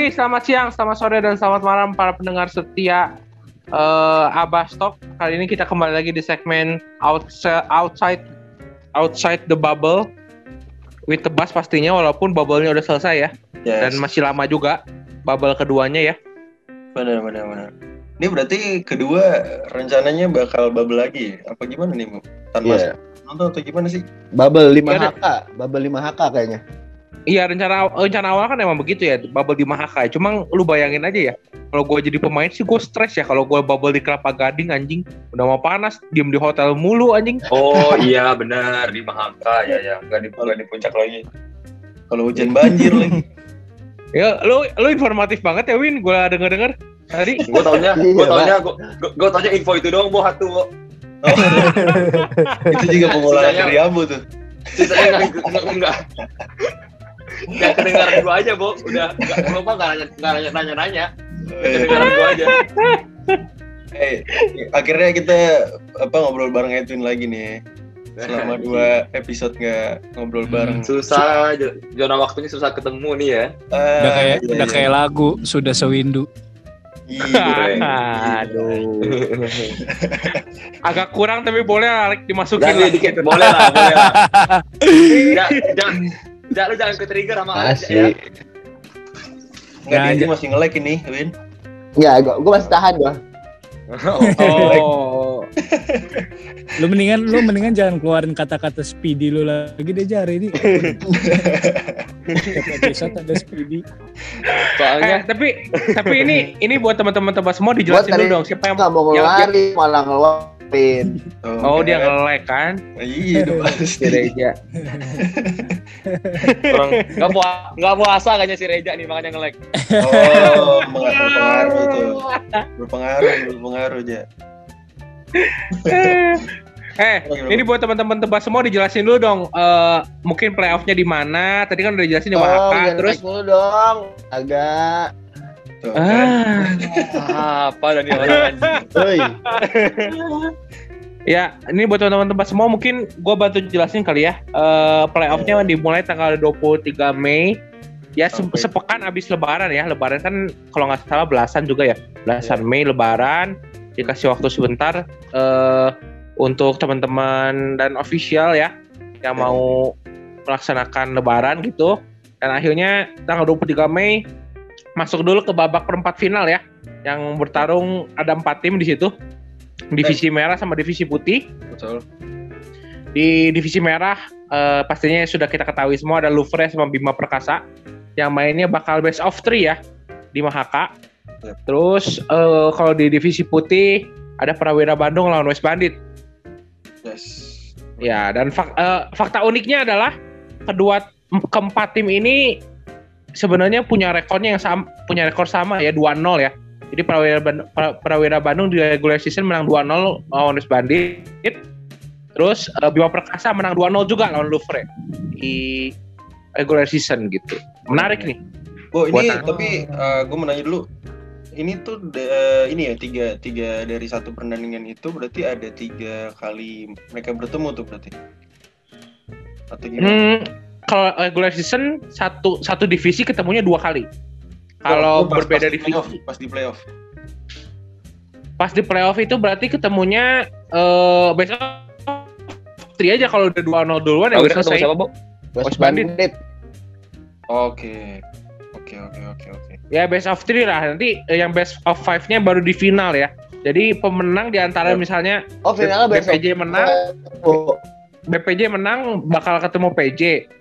pagi, selamat siang, selamat sore, dan selamat malam para pendengar setia uh, Abah Stop. Kali ini kita kembali lagi di segmen outside outside outside the bubble with the bus pastinya walaupun bubble-nya udah selesai ya. Yes. Dan masih lama juga bubble keduanya ya. Benar, benar, benar. Ini berarti kedua rencananya bakal bubble lagi. Apa gimana nih, Bu? Tanpa Iya. nonton atau gimana sih? Bubble 5 Iya, HK, bubble 5 HK kayaknya. Iya rencana rencana awal kan emang begitu ya bubble di Mahaka. Cuma lu bayangin aja ya. Kalau gue jadi pemain sih gue stres ya kalau gue bubble di Kelapa Gading anjing. Udah mau panas, diem di hotel mulu anjing. Oh iya benar di Mahaka ya ya nggak di nggak di puncak lagi. Kalau hujan banjir lagi. Ya lu lu informatif banget ya Win. Gue denger denger tadi. Gue taunya gue Iya, taunya gue taunya info itu doang bu hatu. Bu. Itu juga pengolahan Sisanya- dari Abu tuh. Sisanya nggak nggak nggak nggak kedengaran gue aja bu. Udah mah nggak nanya nggak nanya nanya nanya. Nggak kedengaran gue aja. Eh, akhirnya kita apa ngobrol bareng Edwin lagi nih. Selama dua episode nggak ngobrol bareng. Susah zona waktunya susah ketemu nih ya. Ah, Udah kayak iya, udah iya. kayak lagu sudah sewindu. Iya. Aduh. Agak kurang tapi boleh lah dimasukin Jangan lah. dikit boleh lah boleh lah. Jangan jangan jangan lu jangan ke trigger sama Alex ya. Asik. Nggak, dia, dia masih nge-like ini, Win. Ya, gua, gua masih tahan gua. Oh. Lu mendingan lu mendingan jangan keluarin kata-kata speedy lu lagi deh jari ini. Episode ada speedy. Eh, Soalnya tapi tapi ini ini buat teman-teman tebas semua dijelasin dulu dong siapa yang nggak mau ngeluarin, malah ngeluarin. Oh dia nge-like kan? Iya, udah pasti. Si Reja. orang nggak puasa nggak puasa kayaknya si Reja nih makanya nge-like. Oh, berpengaruh itu. Berpengaruh, berpengaruh aja. Eh, ini buat teman-teman tebas semua dijelasin dulu dong. eh mungkin playoffnya di mana? Tadi kan udah dijelasin di Oh, Mahaka. jangan Terus mulu dong. Agak. Tuh, kan. ah, Apa dan orang anjing. Ya ini buat teman-teman semua mungkin gue bantu jelasin kali ya. Eh playoffnya dimulai tanggal 23 Mei. Ya se- Sampai- sepekan abis Lebaran ya. Lebaran kan kalau nggak salah belasan juga ya. Belasan Mei Lebaran. Dikasih waktu sebentar eh untuk teman-teman dan official ya yang Ya. mau melaksanakan Lebaran gitu. Dan akhirnya tanggal 23 Mei masuk dulu ke babak perempat final ya. Yang bertarung ada empat tim di situ. Divisi merah sama divisi putih. Betul. Di divisi merah eh, pastinya sudah kita ketahui semua ada Louvre sama Bima Perkasa yang mainnya bakal best of three ya di Mahaka. Yep. Terus eh, kalau di divisi putih ada Prawira Bandung lawan West Bandit. Yes. Ya, dan fak- eh, fakta uniknya adalah kedua keempat tim ini sebenarnya punya rekornya yang sama, punya rekor sama ya 2-0 ya. Jadi Prawira Bandung, Prawira Bandung di regular season menang 2-0 lawan West Bandit. Terus eh, Bima Perkasa menang 2-0 juga lawan Louvre di regular season gitu. Menarik nih. Oh ini Buat- tapi gue mau nanya dulu. Ini tuh da- ini ya tiga tiga dari satu pertandingan itu berarti ada tiga kali mereka bertemu tuh berarti. Atau gimana? Hmm, kalau regular season satu satu divisi ketemunya dua kali. Kalau Oh, berbeda pas di playoff, divisi pas di playoff. pas di playoff itu berarti ketemunya eh best of three aja kalau udah 2-0 duluan ya Tahu udah ketemu selesai. siapa, Bu? West Bandit. Oke. Oke oke oke oke. Ya best of three lah. Nanti eh, yang best of five-nya baru di final ya. Jadi pemenang di antara misalnya Oh, finalnya besok. BPJ menang, Oh, BPJ menang bakal ketemu PJ.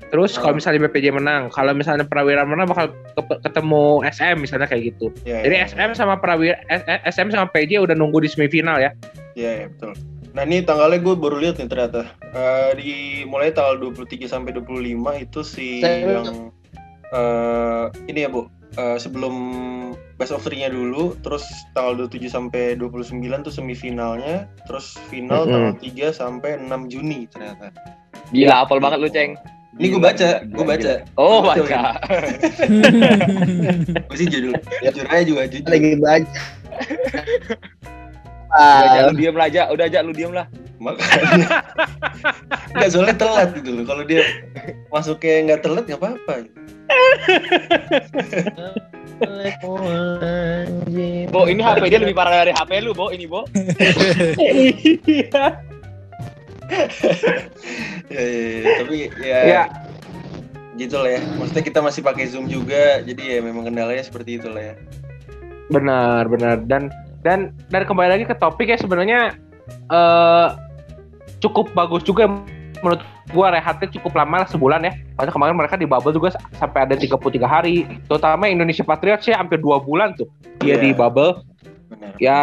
Terus Oh. kalau misalnya BPJ menang, kalau misalnya Prawira menang bakal ke- ketemu SM misalnya kayak gitu. Ya, Jadi ya, SM sama Prawira SM sama PJ udah nunggu di semifinal ya. Iya ya, betul. Nah ini tanggalnya gue baru lihat nih ternyata. Eh, di mulai tanggal 23 sampai 25 itu si Saya- yang eh ini ya Bu. Eh, sebelum best of three-nya dulu, terus tanggal 27 sampai 29 tuh semifinalnya, terus final Mm-mm. tanggal 3 sampai 6 Juni ternyata. Gila, apal banget lu, Ceng. Ini gue baca, gue baca. Oh, Gua baca. Gue sih judul, jujur aja juga jujur. lagi baca. Udah, aja, Ah, lu diem lah aja, udah aja lu diem lah. Makanya. Nggak soalnya telat gitu loh. Kalau dia masuknya nggak telat nggak apa-apa. Bo, ini HP dia lebih parah dari HP lu, Bo. Ini, Bo. Iya. ya, ya, ya. tapi ya, Ya. gitu lah ya maksudnya kita masih pakai zoom juga jadi ya memang kendalanya seperti itu lah ya Benar, benar. Dan dan dan kembali lagi ke topik ya sebenarnya eh cukup bagus juga menurut gua rehatnya cukup lama lah sebulan ya. Padahal kemarin mereka di bubble juga sampai ada 33 hari. Terutama Indonesia Patriots ya hampir dua bulan tuh dia Iya. di bubble. benar Ya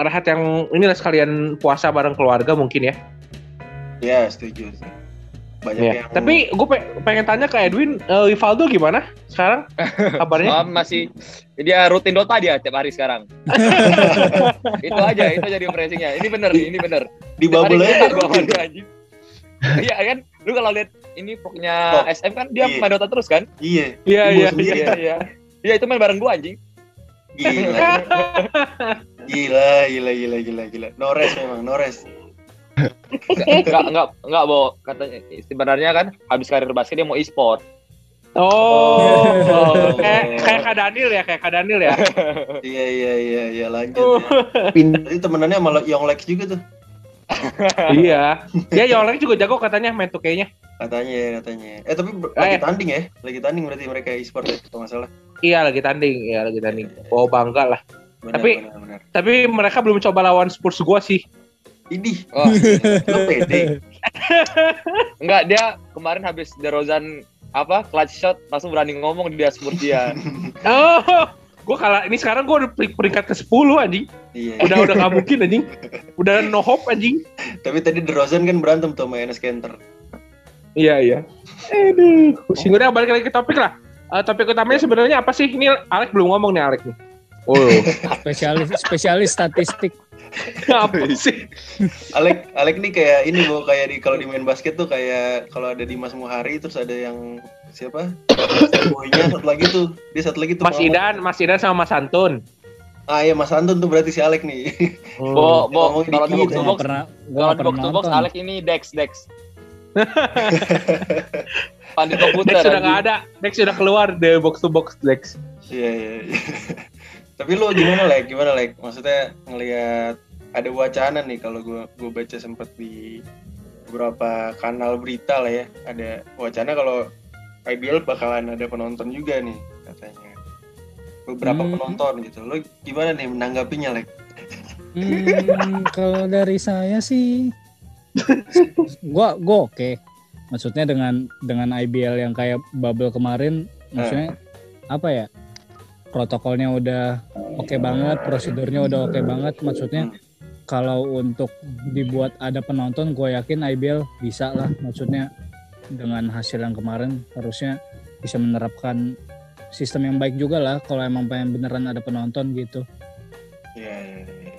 rehat yang inilah sekalian puasa bareng keluarga mungkin ya. ya setuju sih. Banyak Iya. yang Tapi gue pengen tanya ke Edwin, eh, Rivaldo gimana sekarang kabarnya? Oh, masih dia rutin Dota dia tiap hari sekarang. itu aja, itu aja impresinya. Ini bener nih, ini bener. di bubble aja. Iya kan? Lu kalau lihat ini pokoknya Oh, SM kan dia iya. main Dota terus kan? iya Iya iya iya. Iya, iya. Iya, itu main bareng gua anjing. gila gila gila gila gila gila Nores memang Nores Enggak, enggak, enggak, Bo. Katanya sebenarnya kan habis karir basket dia mau e-sport. Oh, Oh. kayak kayak Kak Daniel ya, kayak Kak Daniel ya. iya iya iya iya lanjut ya. Pin- Tadi temenannya malah Yonglex juga tuh iya. Dia Yoleng juga jago katanya main 2K-nya. katanya katanya eh tapi ber- lagi Eh. tanding ya lagi tanding berarti mereka e-sport ya kalau nggak salah Iya lagi tanding, iya lagi tanding. Oh bangga lah. benar, Tapi- benar, benar. Tapi mereka belum coba lawan Spurs gua sih. Idih, Oh, lu pede. enggak dia kemarin habis DeRozan apa clutch shot langsung berani ngomong dia Spurs dia. Oh, gua kalah. Ini sekarang gua udah peri- peringkat ke 10 anjing. Iya. Udah udah nggak mungkin anjing. Udah no hope anjing. Tapi tadi DeRozan kan berantem tuh sama Enes Kanter. Iya iya. Aduh. Pusing udah balik lagi ke topik lah. Eh, topik utamanya sebenarnya apa sih? Ini Alek belum ngomong nih Alek nih. Oh, spesialis spesialis statistik apa sih? Alek, Alek nih kayak ini bu, kayak di kalau di main basket tuh kayak kalau ada Dimas Muhari terus ada yang siapa? Boynya satu lagi tuh, dia satu lagi tuh. Mas. Idan, Mas Idan sama Mas Antun. Ah iya Mas Antun tuh berarti si Alek nih. Bo, bo, Ngomongin kalau di box to gue box, kalau di box to box Alex ini Dex Dex. Pandit komputer. Dex sudah nggak ada. Dex sudah keluar dari box to box Dex. Iya iya. Tapi lu gimana Lek? Gimana Lek? Maksudnya ngelihat ada wacana nih kalau gua gua baca sempat di beberapa kanal berita lah ya, ada wacana kalau IBL bakalan ada penonton juga nih katanya. Beberapa Hmm. penonton gitu. Lu gimana nih menanggapinya Lek? Hmm, kalau dari saya sih, gua gua oke. Maksudnya dengan dengan IBL yang kayak bubble kemarin, maksudnya apa ya? Protokolnya udah oke banget, prosedurnya udah oke banget. Maksudnya kalau untuk dibuat ada penonton, gue yakin IBL bisa lah. Maksudnya dengan hasil yang kemarin harusnya bisa menerapkan sistem yang baik juga lah. Kalau emang pengen beneran ada penonton gitu. Iya iya. iya.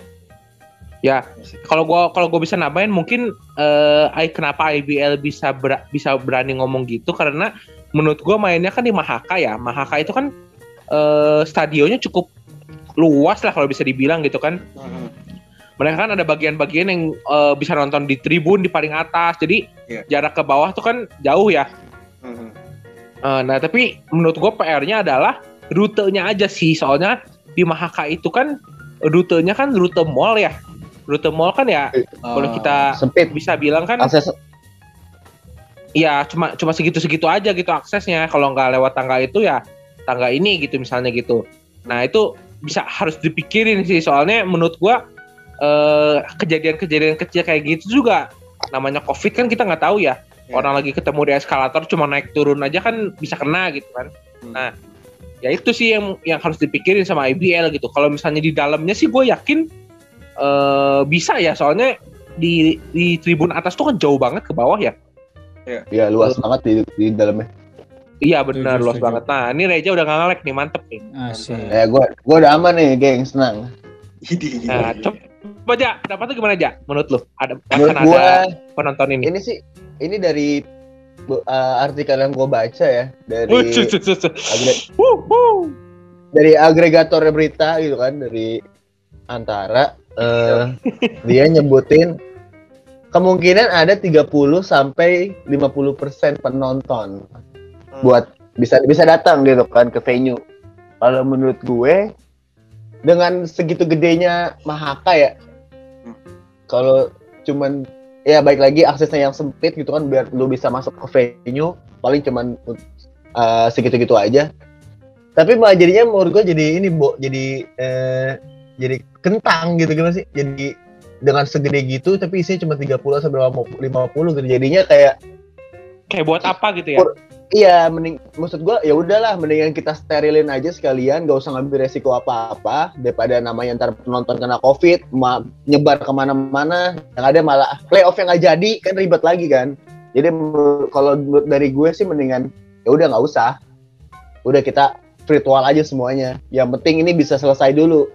Ya, kalau gua kalau gua bisa nambahin mungkin eh I- kenapa IBL bisa ber- bisa berani ngomong gitu karena menurut gua mainnya kan di Mahaka ya. Mahaka itu kan eh stadionnya cukup luas lah kalau bisa dibilang gitu kan. Mhm. Mereka kan ada bagian-bagian yang eh, bisa nonton di tribun di paling atas. Jadi Iya. jarak ke bawah tuh kan jauh ya. Mhm. Eh, nah, tapi menurut gue PR-nya adalah rutenya aja sih. Soalnya di Mahaka itu kan rutenya kan rute mall ya. Rute mall kan ya Boleh kita- sempit bisa bilang kan akses ya cuma cuma segitu-segitu aja gitu aksesnya. Kalau nggak lewat tangga itu ya tangga ini gitu misalnya gitu. Nah, itu bisa harus dipikirin sih soalnya menurut gua eh, kejadian-kejadian kecil kayak gitu juga namanya Covid kan kita nggak tahu ya. Iya. Orang lagi ketemu di eskalator cuma naik turun aja kan bisa kena gitu kan. Hmm. Nah, ya itu sih yang yang harus dipikirin sama IBL gitu. Kalau misalnya di dalamnya sih gue yakin eh bisa ya soalnya di di tribun atas tuh kan jauh banget ke bawah ya. ya luas banget di, di dalamnya Iya benar luas setuju. banget. Nah ini Reja udah nggak ngelek nih mantep nih. Asik. ya gua gua udah aman nih geng senang Nah, coba aja, pendapatnya gimana aja menurut lu? Ada menurut akan gua ada penonton ini. ini sih ini dari uh, artikel yang gua baca ya dari agre- dari agregator berita gitu kan dari antara eh dia nyebutin kemungkinan ada 30 sampai 50% penonton. Buat bisa bisa datang gitu kan ke venue kalau menurut gue dengan segitu gedenya Mahaka ya Hmm. kalau cuman ya baik lagi aksesnya yang sempit gitu kan biar lu bisa masuk ke venue paling cuman uh, segitu-gitu aja tapi malah jadinya menurut gue jadi ini bo jadi eh, jadi kentang gitu gimana sih jadi dengan segede gitu tapi isinya cuma 30 sampai 50 gitu jadinya kayak Kayak buat apa gitu ya? Kur- Iya, mending maksud gua ya udahlah mendingan kita sterilin aja sekalian, gak usah ngambil resiko apa-apa daripada namanya ntar penonton kena covid, ma- nyebar ke mana-mana, yang ada malah playoff yang nggak jadi kan ribet lagi kan. Jadi kalau dari gue sih mendingan ya udah nggak usah, udah kita virtual aja semuanya. Yang penting ini bisa selesai dulu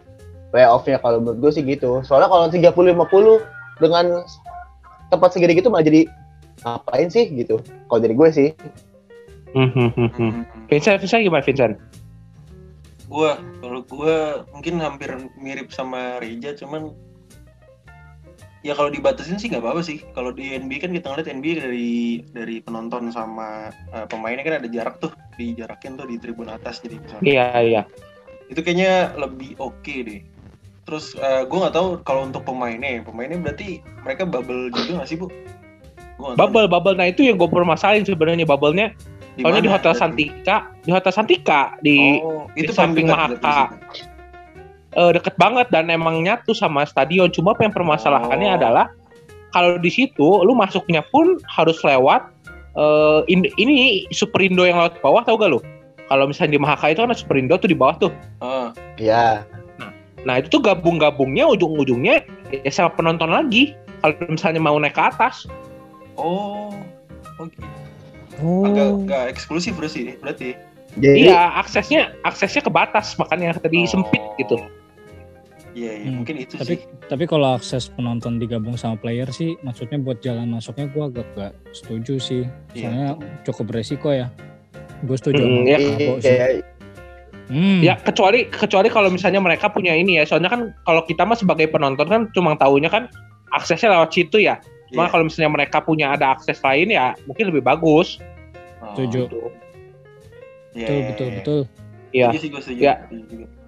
playoffnya kalau menurut gue sih gitu. Soalnya kalau 30-50 dengan tempat segede gitu malah jadi ngapain sih gitu. Kalau dari gue sih. Hmm, hmm, hmm, hmm. Vincent, Vincent gimana Vincent? Gua kalau gua mungkin hampir mirip sama Reja cuman ya kalau dibatasin sih nggak apa-apa sih. Kalau di NBA kan kita ngeliat NBA dari dari penonton sama eh, pemainnya kan ada jarak tuh, dijarakin tuh di tribun atas jadi misalnya. Iya, iya. Itu kayaknya lebih oke deh. Terus eh, gua nggak tahu kalau untuk pemainnya, pemainnya berarti mereka bubble juga nggak sih bu? Gua tahu Bubble, bubble. Nah itu yang gue permasalahin sebenarnya bubble-nya. Di Soalnya di Hotel? Santika, di Hotel Santika di oh, di itu paling samping Mahaka. di situ. eh, deket banget dan emang nyatu sama stadion. Cuma apa yang permasalahannya Oh. adalah kalau di situ lu masuknya pun harus lewat eh, in- ini Superindo yang lewat bawah tau gak lu? Kalau misalnya di Mahaka itu kan Superindo tuh di bawah tuh. Ah, Ya, Nah itu tuh gabung-gabungnya ujung-ujungnya ya sama penonton lagi. Kalau misalnya mau naik ke atas. oh, oke. Oh. Agak nggak eksklusif berarti berarti. jadi Iya aksesnya aksesnya kebatas makanya tadi Oh. sempit gitu. Iya, iya, Hmm, mungkin itu Tapi sih. tapi kalau akses penonton digabung sama player sih, maksudnya buat jalan masuknya gua agak gak setuju sih. Iya, Soalnya cukup beresiko ya. Gue setuju Hmm, sama ya. Kayak Hmm. Ya kecuali kecuali kalau misalnya mereka punya ini ya. Soalnya kan kalau kita mah sebagai penonton kan cuma tahunya kan aksesnya lewat situ ya. Cuma Iya. kalau misalnya mereka punya ada akses lain ya mungkin lebih bagus. Oh, Setuju. Gitu. Iya, betul betul iya. betul. Iya. Iya.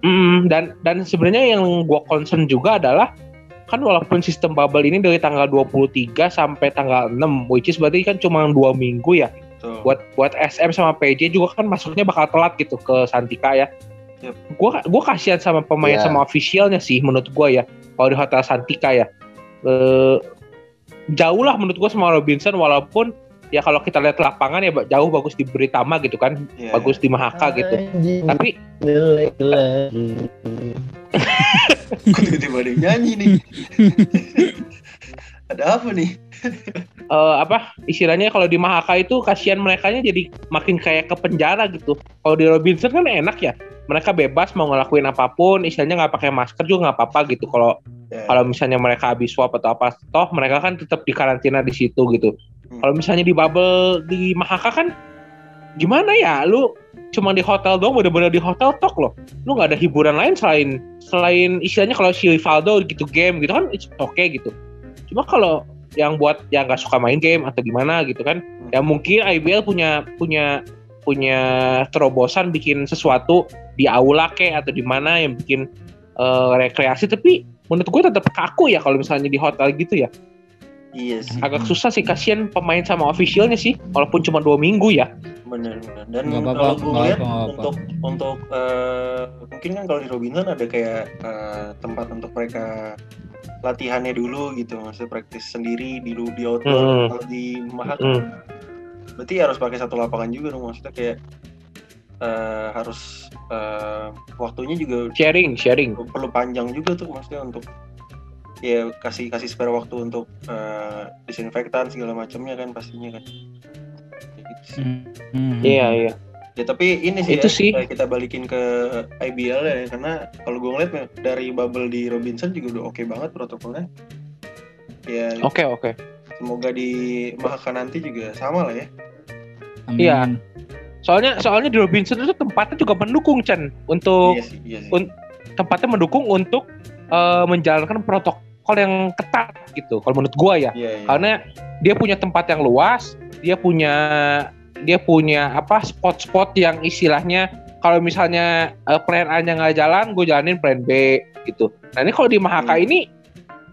Mm, dan dan sebenarnya yang gua concern juga adalah kan walaupun sistem bubble ini dari tanggal 23 sampai tanggal 6 which is berarti kan cuma dua minggu ya Tuh. buat buat SM sama PJ juga kan masuknya bakal telat gitu ke Santika ya. Yep. Gua gua kasihan sama pemain Iya. sama officialnya sih menurut gua ya. Kalau di Hotel Santika ya. Eh, jauh lah menurut gua sama Robinson walaupun ya kalau kita lihat lapangan ya jauh bagus di Britama gitu kan. Iya, Bagus di Mahaka gitu. Tapi iya. Tiba-tiba nyanyi nih. ada apa nih? eh, apa istilahnya kalau di Mahaka itu kasihan mereka jadi makin kayak ke penjara gitu. Kalau di Robinson kan enak ya, mereka bebas mau ngelakuin apa pun, istilahnya nggak pakai masker juga nggak apa-apa gitu. Kalau Ya, kalau misalnya mereka habis swab atau apa, toh mereka kan tetap di karantina di situ gitu. Hmm. Kalau misalnya di bubble di Mahaka kan gimana ya, lu cuma di hotel doang, bener-bener di hotel tok loh. Lu nggak ada hiburan lain selain selain istilahnya kalau si Rivaldo gitu game gitu kan it's okay gitu. Cuma kalau yang buat yang nggak suka main game atau gimana gitu kan, ya mungkin IBL punya punya punya terobosan bikin sesuatu di aula ke atau di mana yang bikin eh, rekreasi. Tapi menurut gue tetap kaku ya kalau misalnya di hotel gitu ya. Iya sih, agak susah sih kasihan pemain sama officialnya sih walaupun cuma dua minggu ya. Benar-benar. Dan Nggak apa-apa, kalau gue lihat untuk untuk eh, mungkin kan kalau di Robinson ada kayak eh, tempat untuk mereka latihannya dulu gitu, maksudnya praktis sendiri di lu- di outdoor. Hmm. Kalau di Mahaka Hmm. berarti harus pakai satu lapangan juga dong, maksudnya kayak eh, harus eh, waktunya juga sharing sharing perlu panjang juga tuh maksudnya untuk ya kasih kasih spare waktu untuk eh, disinfektan segala macamnya kan pastinya kan gitu hmm, iya iya ya tapi ini sih Itu ya, sih. kita balikin ke IBL ya karena kalau gue ngeliat dari bubble di Robinson juga udah oke banget protokolnya ya oke oke semoga di Mahaka nanti juga sama lah ya Amin. Iya. soalnya soalnya di Robinson itu tempatnya juga mendukung Chen untuk iya sih iya sih un- tempatnya mendukung untuk eh, menjalankan protokol yang ketat gitu kalau menurut gua ya iya, iya. karena dia punya tempat yang luas dia punya dia punya apa spot-spot yang istilahnya kalau misalnya eh, plan A-nya nggak jalan, gue jalanin plan B gitu. Nah ini kalau di Mahaka Hmm. ini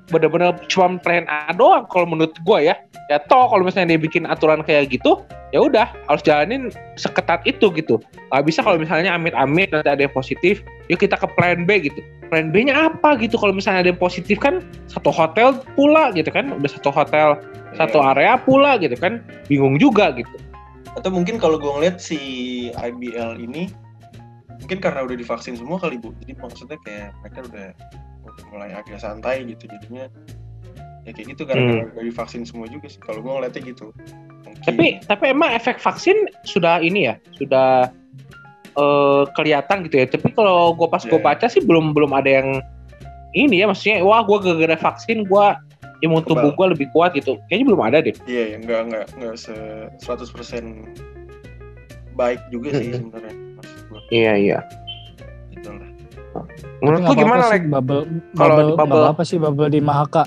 bener-bener cuma plan A doang kalau menurut gue ya. Ya toh kalau misalnya dia bikin aturan kayak gitu, ya udah harus jalanin seketat itu gitu. Gak bisa kalau misalnya amit-amit nanti ada yang positif, yuk kita ke plan B gitu. Plan B-nya apa gitu kalau misalnya ada yang positif kan satu hotel pula gitu kan, udah satu hotel satu Iya. area pula gitu kan, bingung juga gitu. Atau mungkin kalau gue ngeliat si IBL ini mungkin karena udah divaksin semua kali bu, jadi maksudnya kayak mereka udah, mulai agak santai gitu jadinya ya kayak gitu karena udah divaksin semua juga sih. Kalau gue ngeliatnya gitu. Mungkin. Tapi tapi emang efek vaksin sudah ini ya, sudah eh, kelihatan gitu ya. Tapi kalau gue pas gue Iya. baca sih belum belum ada yang ini ya, maksudnya wah gue gara-gara vaksin gue imun tubuh gue lebih kuat gitu. Kayaknya belum ada deh. Iya, ya, nggak nggak nggak se 100% baik juga sih sebenarnya Iya iya. gitu lah. Menurut lu gimana sih, Bubble, Kalau bubble, bubble- apa-apa sih bubble di Mahaka.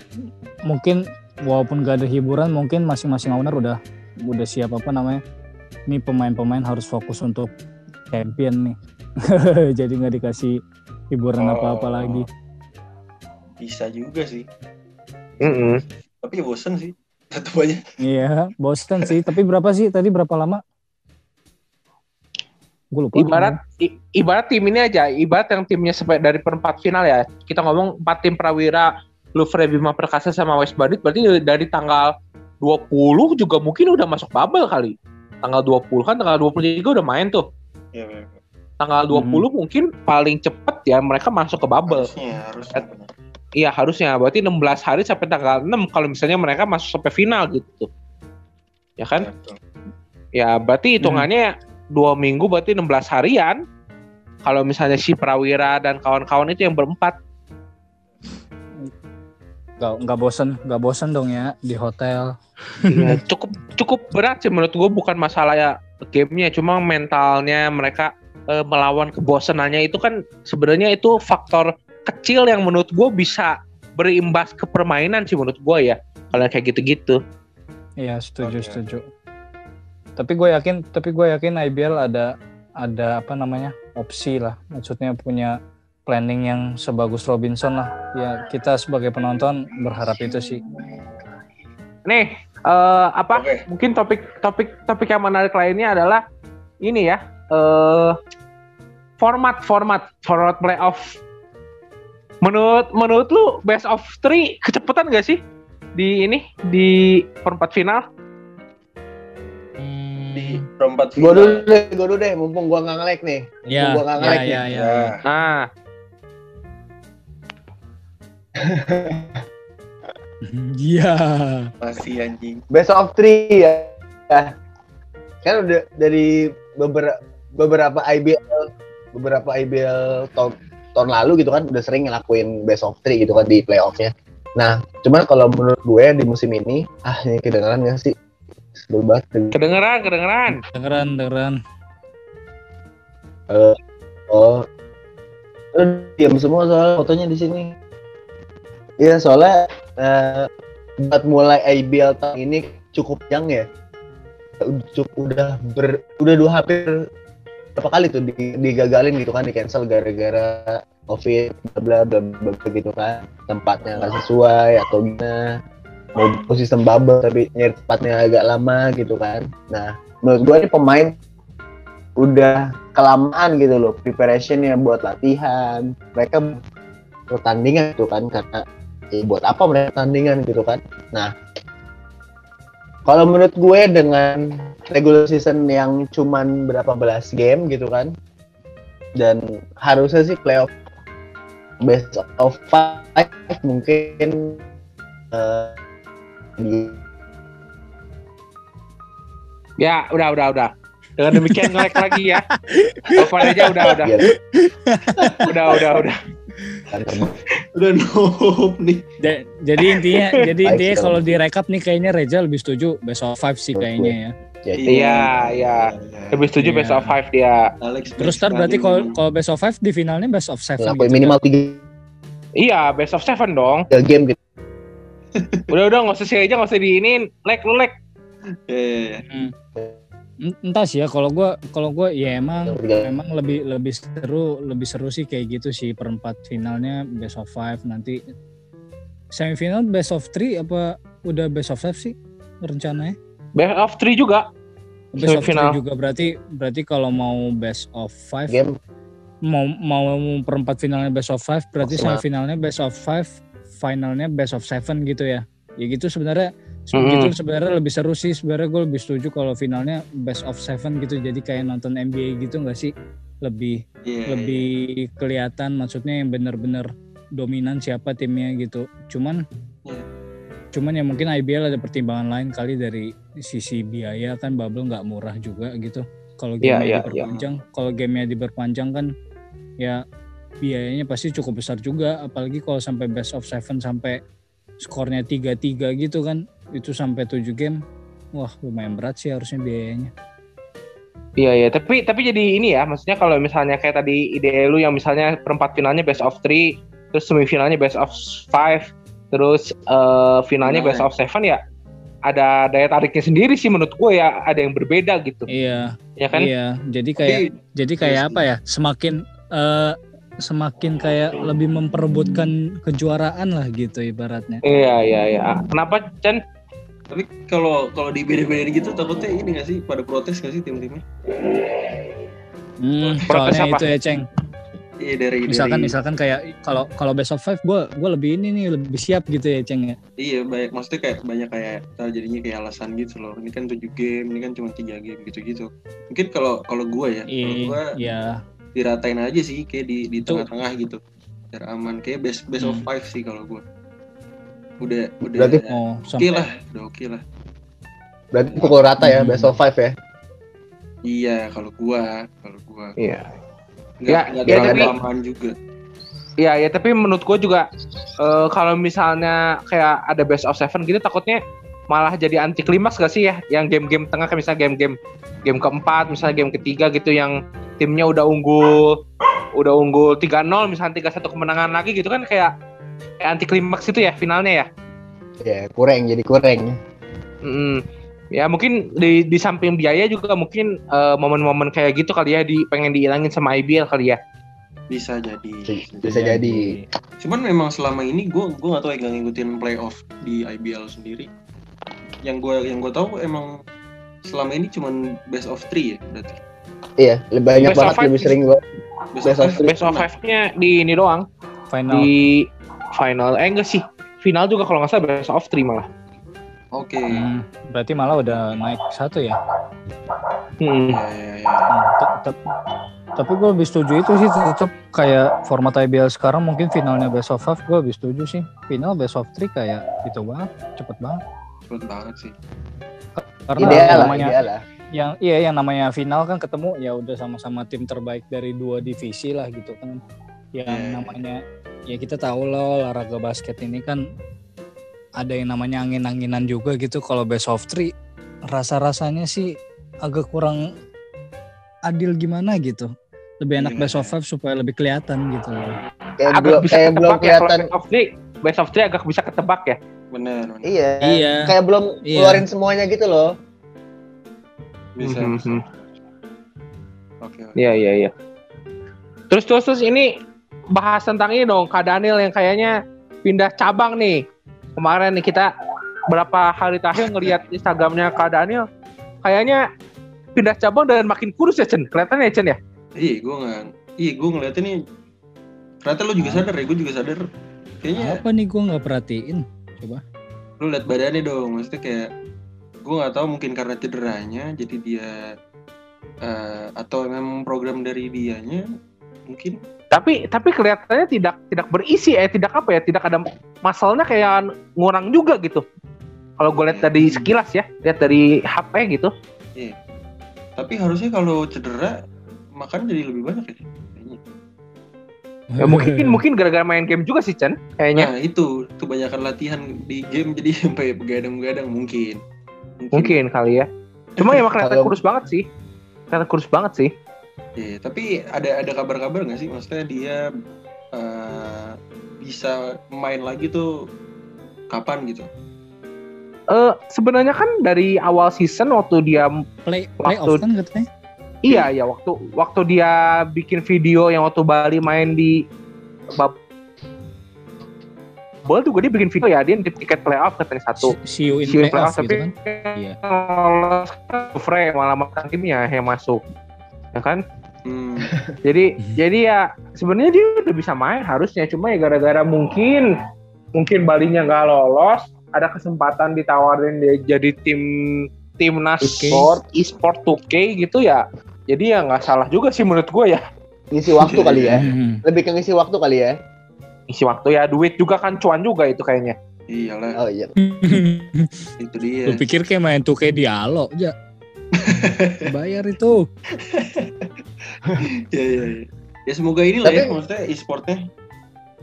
Mungkin walaupun gak ada hiburan, mungkin masing-masing owner udah udah siap apa namanya. Ini pemain-pemain harus fokus untuk champion nih. Jadi nggak dikasih hiburan Oh. apa-apa lagi. Bisa juga sih. Mm-mm. Tapi ya bosen sih. Satu aja. Iya, Boston sih. Tapi berapa sih tadi berapa lama? Gue lupa. Ibarat i- ibarat tim ini aja, ibarat yang timnya sampai dari perempat final ya. Kita ngomong empat tim prawira, Louvre Bima Perkasa sama West Bandit berarti dari tanggal 20 juga mungkin udah masuk bubble kali. Tanggal 20 kan tanggal 23 udah main tuh. Iya, iya. Tanggal 20 mungkin paling cepet ya mereka masuk ke bubble. harusnya harusnya. Iya harusnya berarti 16 hari sampai tanggal 6 kalau misalnya mereka masuk sampai final gitu. Ya kan? Betul. Ya berarti hitungannya dua minggu berarti 16 harian. Kalau misalnya si Prawira dan kawan-kawan itu yang berempat. Nggak, nggak bosen, nggak bosen dong ya di hotel. Ya, cukup cukup berat sih menurut gue bukan masalah ya gamenya, cuma mentalnya mereka eh, melawan kebosanannya itu kan sebenarnya itu faktor kecil yang menurut gue bisa berimbas ke permainan sih menurut gue ya. Kalau kayak gitu-gitu. Iya setuju Oke. setuju. Tapi gue yakin, tapi gue yakin IBL ada ada apa namanya opsi lah. Maksudnya punya planning yang sebagus Robinson lah. Ya kita sebagai penonton berharap itu sih. Nih, eh, apa? Oke. Mungkin topik topik topik yang menarik lainnya adalah ini ya, eh format format format playoff. Menurut menurut lu best of three kecepatan gak sih di ini di perempat final? Di perempat Gue final. dulu deh, gue dulu deh, mumpung gua nggak nge-lag nih. Ya, Mumpung gua nggak ya, nge-lag ya, nih. ya, Ya. Nah, Iya. Masih anjing. Best of three ya. Ya. Kan udah dari beberapa beberapa IBL beberapa IBL tahun tahun lalu gitu kan udah sering ngelakuin best of three gitu kan di playoffnya. Nah, cuman kalau menurut gue di musim ini, ah ini kedengeran gak sih? Sebel banget. kedengeran kedengeran. Dengeran, dengeran. Oh, Lu diam semua soal fotonya di sini. Iya soalnya eh, buat mulai IBL tahun ini cukup yang ya. Udah Cukup udah ber, udah dua hampir berapa kali tuh di- digagalin gitu kan di cancel gara-gara covid bla bla bla gitu kan. Tempatnya nggak sesuai atau gimana. Mau sistem bubble tapi nyari tempatnya agak lama gitu kan. Nah menurut gua ini pemain udah kelamaan gitu loh preparationnya buat latihan. Mereka pertandingan gitu kan karena ya buat apa mereka tandingan gitu kan. Nah kalau menurut gue dengan regular season yang cuman berapa belas game gitu kan dan harusnya sih playoff best of five mungkin di Ya, udah udah udah. Dengan demikian like lagi ya. Telepon aja udah udah. biar Udah udah udah. Kan. Udah noob nih. Ja- jadi intinya, jadi intinya kalau direkap nih kayaknya Reza lebih setuju best of five sih kayaknya ya. Jadi Iya, iya. Lebih setuju Iya. best of five dia. Alex Terus ntar berarti kalau kalau best of five di finalnya best of seven gitu. minimal tiga Iya, best of seven dong. game gitu Udah udah nggak usah sih aja nggak usah diinin. Like lu like. Iya, iya, iya. En- entah sih ya kalau gua kalau gua ya emang emang lebih lebih seru lebih seru sih kayak gitu sih perempat finalnya best of five nanti semifinal best of three apa udah best of five sih rencananya Best of three juga. best of three Semifinal. juga berarti berarti kalau mau best of five game mau mau perempat finalnya best of five berarti Maksimal. semifinalnya best of five finalnya best of seven gitu ya ya gitu sebenarnya Mm-mm. gitu sebenarnya lebih seru sih. Sebenarnya gue lebih setuju kalau finalnya best of seven gitu. Jadi kayak nonton NBA gitu nggak sih? Lebih Iya, lebih kelihatan maksudnya yang bener-bener dominan siapa timnya gitu. Cuman Iya. cuman ya mungkin IBL ada pertimbangan lain kali dari sisi biaya kan bubble nggak murah juga gitu. Kalau Iya, gamenya iya, iya. diperpanjang kalau gamenya diperpanjang kan ya biayanya pasti cukup besar juga. Apalagi kalau sampai best of seven sampai skornya 3-3 gitu kan. Itu sampai 7 game. Wah lumayan berat sih harusnya biayanya. Iya iya, tapi tapi jadi ini ya, maksudnya kalau misalnya kayak tadi ide lu yang misalnya perempat finalnya best of three, terus semifinalnya best of five, terus eh, finalnya Nah. best of seven ya, ada daya tariknya sendiri sih menurut gue ya, ada yang berbeda gitu, iya. Ya kan? iya. Jadi kayak Tapi jadi kayak apa ya? Semakin eh, semakin kayak lebih memperebutkan kejuaraan lah gitu ibaratnya Iya iya iya. Kenapa Chen? tapi kalau kalau di beda-bedain gitu takutnya ini nggak sih pada protes nggak sih tim-timnya? hmm, Protes soalnya apa? itu ya ceng Iya dari misalkan dari, misalkan kayak kalau kalau best of five gue gue lebih ini nih lebih siap gitu ya ceng ya Iya banyak maksudnya kayak banyak kayak ntar jadinya kayak alasan gitu loh. Ini kan 7 game, ini kan cuma tiga game gitu-gitu. Mungkin kalau kalau gue ya, kalau Iya, gue ya diratain aja sih kayak di di tengah-tengah gitu. Biar aman kayak best best of Hmm. five sih kalau gue. Udah udah Berarti- oh oke sampai lah, udah oke lah. berarti pukul rata ya Hmm. best of five ya Iya kalau gua, kalau gua Iya. nggak Ya, nggak ya, tapi- aman juga. Iya ya, tapi menurut gue juga eh, kalau misalnya kayak ada best of seven gitu, takutnya malah jadi anti klimaks gak sih ya? Yang game-game tengah kayak misalnya game-game game keempat, misalnya game ketiga gitu yang timnya udah unggul, udah unggul 3-0 misalnya 3-1 kemenangan lagi gitu kan kayak kayak anti klimaks itu ya finalnya ya. ya kurang jadi kurang Mm, ya mungkin di, di samping biaya juga mungkin eh, momen-momen kayak gitu kali ya di pengen dihilangin sama IBL kali ya. Bisa jadi. bisa jadi Cuman memang selama ini gua gua nggak tahu ya nggak ngikutin playoff di IBL sendiri. Yang gua yang gua tahu emang selama ini cuman best of three ya berarti. iya lebih banyak Best banget five lebih sering gua Best, Best of three. Best of five-nya di ini doang. final di final eh enggak sih final juga kalau nggak salah best of three malah Oke. Hmm, berarti malah udah naik satu ya hmm. Ya, ya, ya. Tapi gue lebih setuju itu sih tetap kayak format IBL sekarang mungkin finalnya best of five gue lebih setuju sih final best of three kayak itu banget cepet banget Cepet banget sih. karena ideal lah namanya ideal lah yang iya yang namanya final kan ketemu ya udah sama-sama tim terbaik dari dua divisi lah gitu kan yang Iya. namanya ya kita tahu loh olahraga basket ini kan ada yang namanya angin-anginan juga gitu kalau best of three rasa-rasanya sih agak kurang adil gimana gitu lebih enak Iya. best of five supaya lebih kelihatan gitu loh. kayak agak belum kayak belum ya kelihatan of three best of three agak bisa ketebak ya Bener. bener. iya Iya. kayak belum Iya. keluarin semuanya gitu loh Bisa. Mhm. Oke. oke. Iya iya iya. Terus terus terus ini bahas tentang ini dong Kak Daniel yang kayaknya pindah cabang nih. Kemarin nih kita berapa hari terakhir ngelihat Instagramnya Kak Daniel kayaknya pindah cabang dan makin kurus ya Chen. Kelihatan ya Chen ya? Iya, gue nggak. Iya, gue ngeliatnya nih. Ternyata lo juga sadar ya, gue juga sadar. Kayaknya Apa nih gue nggak perhatiin? lu lihat badannya dong. Maksudnya kayak gue nggak tahu mungkin karena cederanya, jadi dia eh, atau memang program dari dianya mungkin Tapi tapi kelihatannya tidak tidak berisi eh tidak apa ya tidak ada masalahnya kayak ngurang juga gitu. Kalau gue lihat dari sekilas ya, lihat dari HP gitu. tapi harusnya kalau cedera makan jadi lebih banyak ya kayaknya. Ya, mungkin mungkin gara-gara main game juga sih Chen kayaknya. Nah itu kebanyakan latihan di game jadi sampai begadang-begadang mungkin. Mungkin kali ya. Cuma emang kelihatan Kalau- kurus banget sih. Kelihatan kurus banget sih. Iya, tapi ada ada kabar-kabar nggak sih? Maksudnya dia eh, bisa main lagi tuh kapan gitu? eh sebenarnya kan dari awal season waktu dia Play Waktu- playoff kan katanya. Iya ya waktu waktu dia bikin video yang waktu Bali main di Bubble juga dia bikin video ya dia nitip tiket playoff katanya satu See you in See you in playoff playoff, gitu tapi kan. Iya. lolos Frey malah makan timnya yang masuk ya kan Hmm. jadi jadi ya sebenarnya dia udah bisa main harusnya cuma ya gara-gara mungkin mungkin Balinya nggak lolos ada kesempatan ditawarin dia jadi tim timnas 2K. sport e-sport 2K gitu ya jadi ya nggak salah juga sih menurut gue ya Ngisi waktu kali ya. Hmm. Lebih ke ngisi waktu kali ya. isi waktu ya duit juga kan cuan juga itu kayaknya Iyalah, Oh iya. itu dia. Lu pikir kayak main 2K Dialog aja. Bayar itu. Ya, ya, ya. ya semoga ini lah ya, maksudnya e-sportnya.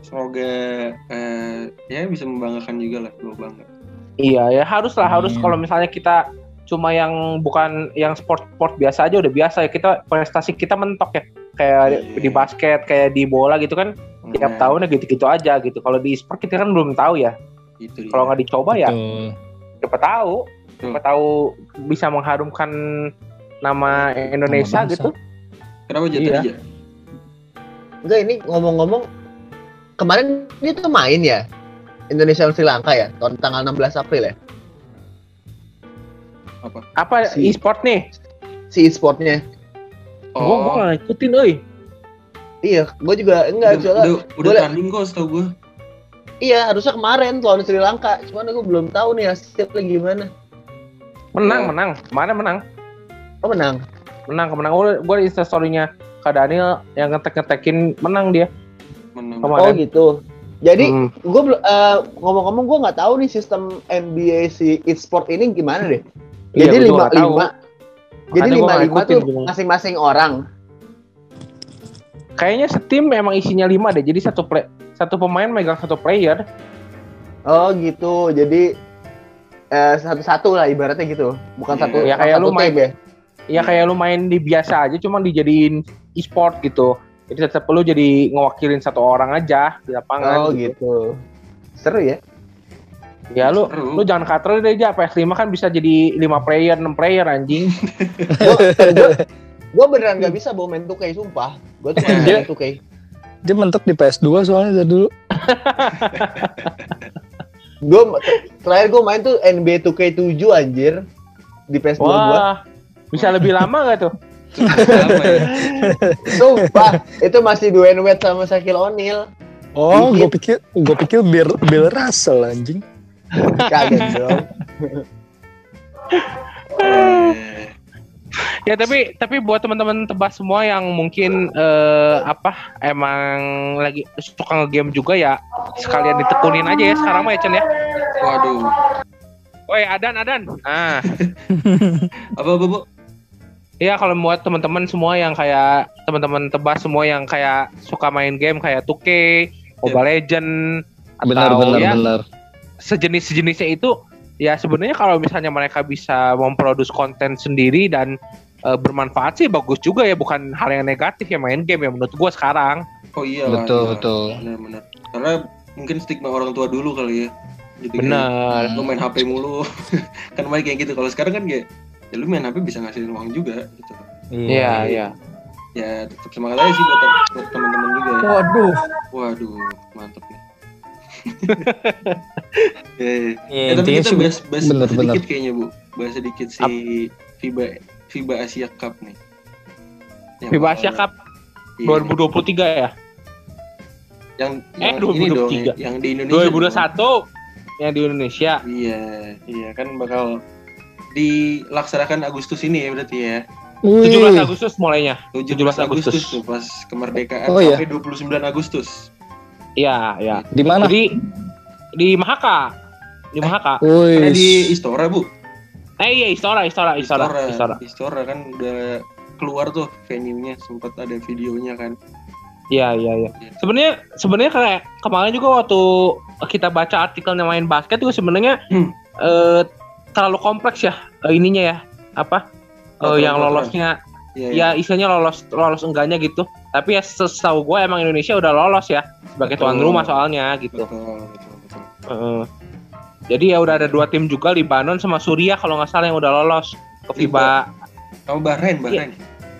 Semoga eh, ya bisa membanggakan juga lah, gue bangga. iya ya harus lah harus Amin. kalau misalnya kita cuma yang bukan yang sport-sport biasa aja udah biasa ya kita prestasi kita mentok ya kayak Iya. di basket kayak di bola gitu kan tiap tahunnya gitu-gitu aja gitu. Kalau di e-sport kita kan belum tahu ya. Itu dia. Kalau nggak dicoba ya, Betul. siapa tahu, siapa tahu bisa mengharumkan nama Indonesia bangsa. gitu. Kenapa jatuh Iya. aja? Enggak ini ngomong-ngomong kemarin dia tuh main ya Indonesia dan Sri Lanka ya tahun tanggal 16 April ya Apa Si- e-sport nih? si e-sportnya. Gua gua Oh, nggak ngikutin, euy. Iya, gue juga udah, enggak soalnya udah, udah tanding kok setahu gue. iya harusnya kemarin lawan Sri Lanka. Cuman gue belum tahu nih hasilnya gimana. Menang, Ya. menang. Ke mana menang? Oh menang. Menang, kemenang. Gua gua di Instastory-nya Kak Daniel yang ngetek-ngetekin menang dia. Menang. Kemarin. Oh gitu. Jadi Hmm. gue ngomong-ngomong gue nggak tahu nih sistem NBA si e-sport ini gimana deh. Iya, Jadi lima lima. Jadi lima lima tuh masing-masing orang. Kayaknya setim emang isinya 5 deh. Jadi satu play satu pemain megang satu player. Oh gitu. Jadi eh, satu-satu lah ibaratnya gitu. Bukan Iya. satu. Ya, kayak satu lu main- ya. Ya kayak lu main di biasa aja cuma dijadiin e-sport gitu. Jadi tetap lu jadi ngewakilin satu orang aja di lapangan. Oh gitu. Seru ya. Ya lu Seru. lu jangan kater deh aja PS5 kan bisa jadi 5 player, 6 player anjing. Gue beneran gak bisa bawa main 2K sumpah. Gue tuh main Dia- 2K. Dia mentok di PS2 soalnya dari dulu. Gue terakhir gue main tuh NBA 2K7 anjir di PS2 gue. Wah. Bisa lebih lama gak tuh? Lama ya. Sumpah, itu masih Dwayne Wade sama Shaquille O'Neal. Oh, gue pikir gue pikir Bill, Bill Russell anjing. Kaget dong. Ya tapi tapi buat teman-teman tebas semua yang mungkin eh, apa emang lagi suka ngegame juga ya sekalian ditekunin aja ya sekarang mah ya Chen ya. Waduh. Woi Adan Adan. Ah, Apa apa bu? iya kalau buat teman-teman semua yang kayak teman-teman tebas semua yang kayak suka main game kayak 2K, Mobile Legend Benar atau benar ya benar. Sejenis sejenisnya itu ya sebenarnya kalau misalnya mereka bisa memproduksi konten sendiri dan eh, bermanfaat sih bagus juga ya bukan hal yang negatif ya main game ya menurut gua sekarang. Oh iya. Betul iya. betul. Benar-benar. Karena mungkin stigma orang tua dulu kali ya. Gitu Bener. Lu main HP mulu. kan main kayak gitu. Kalau sekarang kan kayak ya lu main HP bisa ngasihin uang juga gitu. Iya iya. Ya tetap semangat aja sih buat, buat teman-teman juga ya. Waduh. Waduh, mantap nih. Ya, ya. Ya, Eh, tapi kita bahas, bahas bener, sedikit bener. kayaknya bu, bahas sedikit si FIBA FIBA Asia Cup nih. Yang FIBA Asia Cup Iya, 2023 ya. Yang, Eh, yang ini dong, 2023. yang di Indonesia. 2021 yang di Indonesia. dong. Iya, iya kan bakal dilaksanakan Agustus ini ya berarti ya. 17 Agustus mulainya. 17, 17 Agustus. Agustus. tuh pas kemerdekaan Oh, iya. sampai 29 Agustus. Iya, iya. Di mana? Jadi di Mahaka. Di Mahaka. Karena di. Istora bu. Eh iya, Istora, Istora, Istora, Istora, Istora. Istora kan udah keluar tuh venue-nya sempat ada videonya kan. Iya, iya, iya. Sebenarnya sebenarnya kayak kemarin juga waktu kita baca artikelnya main basket juga sebenarnya Hmm. eh, terlalu kompleks ya eh, ininya ya. Apa? Eh, Peraturan- yang lolosnya Iya, ya istilahnya lolos lolos enggaknya gitu. Tapi ya setahu gue emang Indonesia udah lolos ya sebagai tuan rumah soalnya gitu. Betul, betul, betul. Heeh. Jadi ya udah ada dua tim juga Libanon sama Suriah kalau nggak salah yang udah lolos ke FIBA. Sama Bahrain, Bahrain.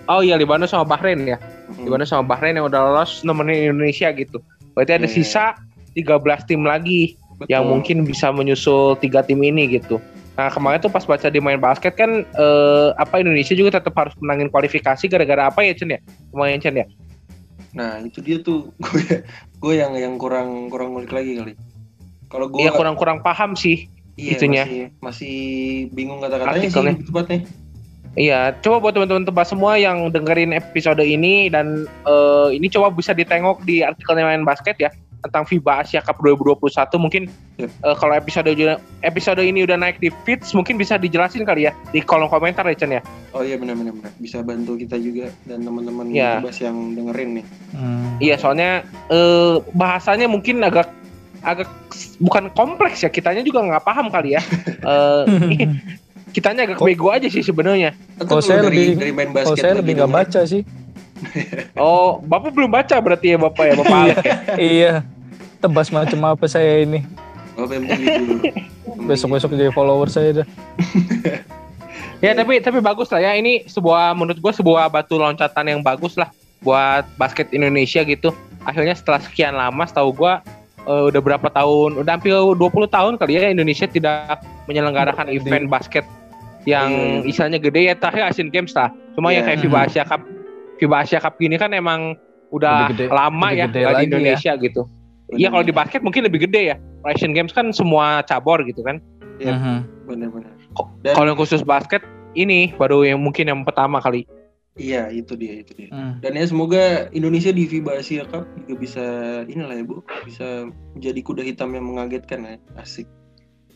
Oh iya Libanon sama Bahrain ya. Hmm. Libanon sama Bahrain yang udah lolos nemenin Indonesia gitu. Berarti ada Iya. sisa 13 tim lagi Betul. yang mungkin bisa menyusul tiga tim ini gitu. Nah kemarin tuh pas baca di main basket kan eh, apa Indonesia juga tetap harus menangin kualifikasi gara-gara apa ya Chen ya? Lumayan Chen ya? Nah, itu dia tuh gue gue yang yang kurang kurang ngulik lagi kali. Kalau gue Iya kurang-kurang paham sih. iya, itunya. masih masih bingung kata-katanya sih lebih tepatnya. Iya, coba buat teman-teman tebas semua yang dengerin episode ini dan eh, ini coba bisa ditengok di artikelnya main basket ya tentang FIBA Asia Cup 2021 mungkin Yep. eh, kalau episode episode ini udah naik di feeds mungkin bisa dijelasin kali ya di kolom komentar ya Chen ya. Oh iya benar benar benar. Bisa bantu kita juga dan teman-teman Iya. bebas yang dengerin nih. Hmm. Iya, soalnya eh, bahasanya mungkin agak agak bukan kompleks ya. Kitanya juga nggak paham kali ya. Eh, kitanya agak Kok- bego aja sih sebenarnya. Kalau saya dari, lebih- dari main Kalau basket saya lagi lebih nggak baca sih. Oh, bapak belum baca berarti ya bapak ya bapak Alek ya. iya. Tebas macam apa saya ini. Oh, yang beli dulu. Besok-besok jadi follower saya dah. Ya tapi tapi bagus lah ya. Ini sebuah menurut gue sebuah batu loncatan yang bagus lah buat basket Indonesia gitu. Akhirnya setelah sekian lama setahu gue eh, udah berapa tahun, udah hampir 20 tahun kali ya Indonesia tidak menyelenggarakan event basket yang Hmm. istilahnya gede ya terakhir Asian Games lah. Cuma yang Iya. kayak FIBA Asia Cup, FIBA Asia Cup gini kan emang udah gede- lama ya gede di lagi ya. Indonesia gitu. Iya kalau di basket mungkin lebih gede ya. Asian Games kan semua cabur gitu kan. Iya. Mhm. Benar-benar. Ko- Dan- Kalau yang khusus basket ini baru yang mungkin yang pertama kali. Iya, itu dia, itu dia. Hmm. Dan ya semoga Indonesia di FIBA Asia Cup juga bisa inilah ya, Bu. Bisa menjadi kuda hitam yang mengagetkan ya. Asik.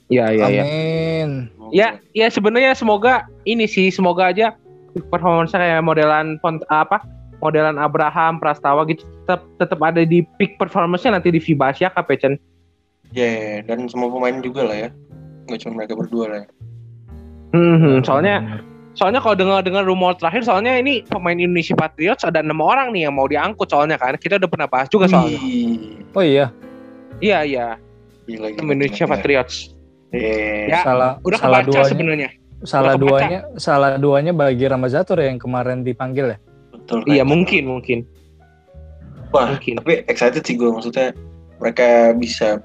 Iya iya iya. Amin. Semoga. Ya ya sebenarnya semoga ini sih semoga aja performance kayak modelan font apa modelan Abraham Prastawa gitu tetap tetap ada di peak performance-nya nanti di FIBA Asia Cup ya Chen. Ya, dan semua pemain juga lah ya. Nggak cuma mereka berdua lah ya. Hmm, soalnya soalnya kalau dengar dengar rumor terakhir soalnya ini pemain Indonesia Patriots ada enam orang nih yang mau diangkut soalnya kan kita udah pernah bahas juga soalnya. Wih, Oh iya, Iya iya Gila, gila, tim Indonesia gila. Patriots. Iya. Ya, salah Udah salah kebaca sebenarnya. Salah duanya, salah duanya bagi Ramazatur ya yang kemarin dipanggil ya. Betul. Iya mungkin mungkin. Wah, mungkin. tapi excited sih gue maksudnya mereka bisa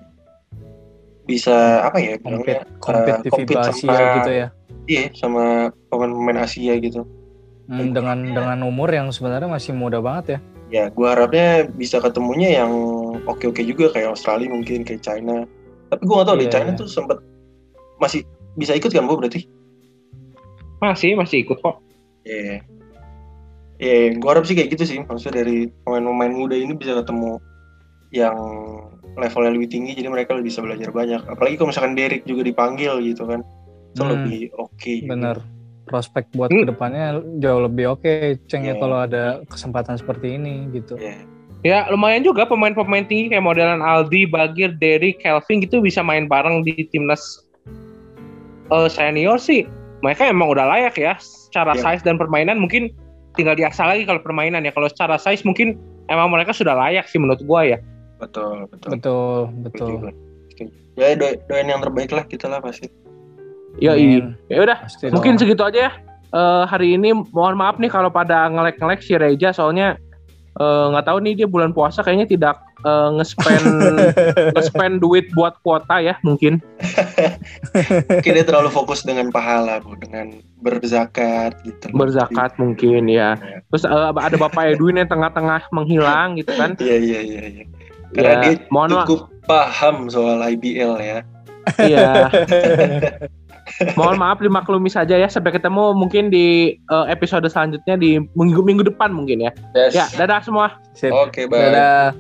bisa apa ya bilangnya Compete, compete eh, di compete FIBA sama- Asia gitu ya. iya sama pemain-pemain Asia gitu Hmm, dengan dengan umur yang sebenarnya masih muda banget ya. ya gue harapnya bisa ketemunya yang oke-oke juga kayak Australia mungkin kayak China tapi gue gak tahu deh Iya, China iya. tuh sempet masih bisa ikut kan bu berarti Masih masih ikut kok. Iya. Iya, gue harap sih kayak gitu sih. Maksudnya dari pemain-pemain muda ini bisa ketemu yang levelnya lebih tinggi, jadi mereka bisa belajar banyak. Apalagi kalau misalkan Derek juga dipanggil gitu kan, itu Hmm, lebih oke. juga. Bener. Prospek buat Hmm. ke depannya jauh lebih oke, ceng ya Iya. kalau ada kesempatan seperti ini gitu. Iya. Ya lumayan juga pemain-pemain tinggi kayak modelan Aldi, Bagir, Derry, Kelvin gitu bisa main bareng di timnas eh, senior sih. Mereka emang udah layak ya. Secara Iya. size dan permainan mungkin tinggal diasah lagi kalau permainan ya. Kalau secara size mungkin emang mereka sudah layak sih menurut gua ya. Betul, betul. Betul, betul. Setuju. Setuju. Ya do doain yang terbaik lah kita lah pasti. Ya Amin. Ya udah, Pasti mungkin dong. segitu aja ya. Eh, hari ini mohon maaf nih kalau pada ngelek-ngelek si Reja soalnya eh, nggak tahu nih dia bulan puasa kayaknya tidak eh, nge-spend nge-spend duit buat kuota ya mungkin. Mungkin dia terlalu fokus dengan pahala, Bu, dengan berzakat gitu. berzakat mungkin ya. Terus eh, ada Bapak Edwin yang tengah-tengah menghilang gitu kan. Iya, iya, iya, iya. Karena Ya, dia mohon maaf. cukup paham soal IBL ya. Iya. Mohon maaf dimaklumi saja ya. Sampai ketemu mungkin di eh, episode selanjutnya di minggu minggu depan mungkin ya. Yes. Ya, dadah semua. Oke, bye. Dadah.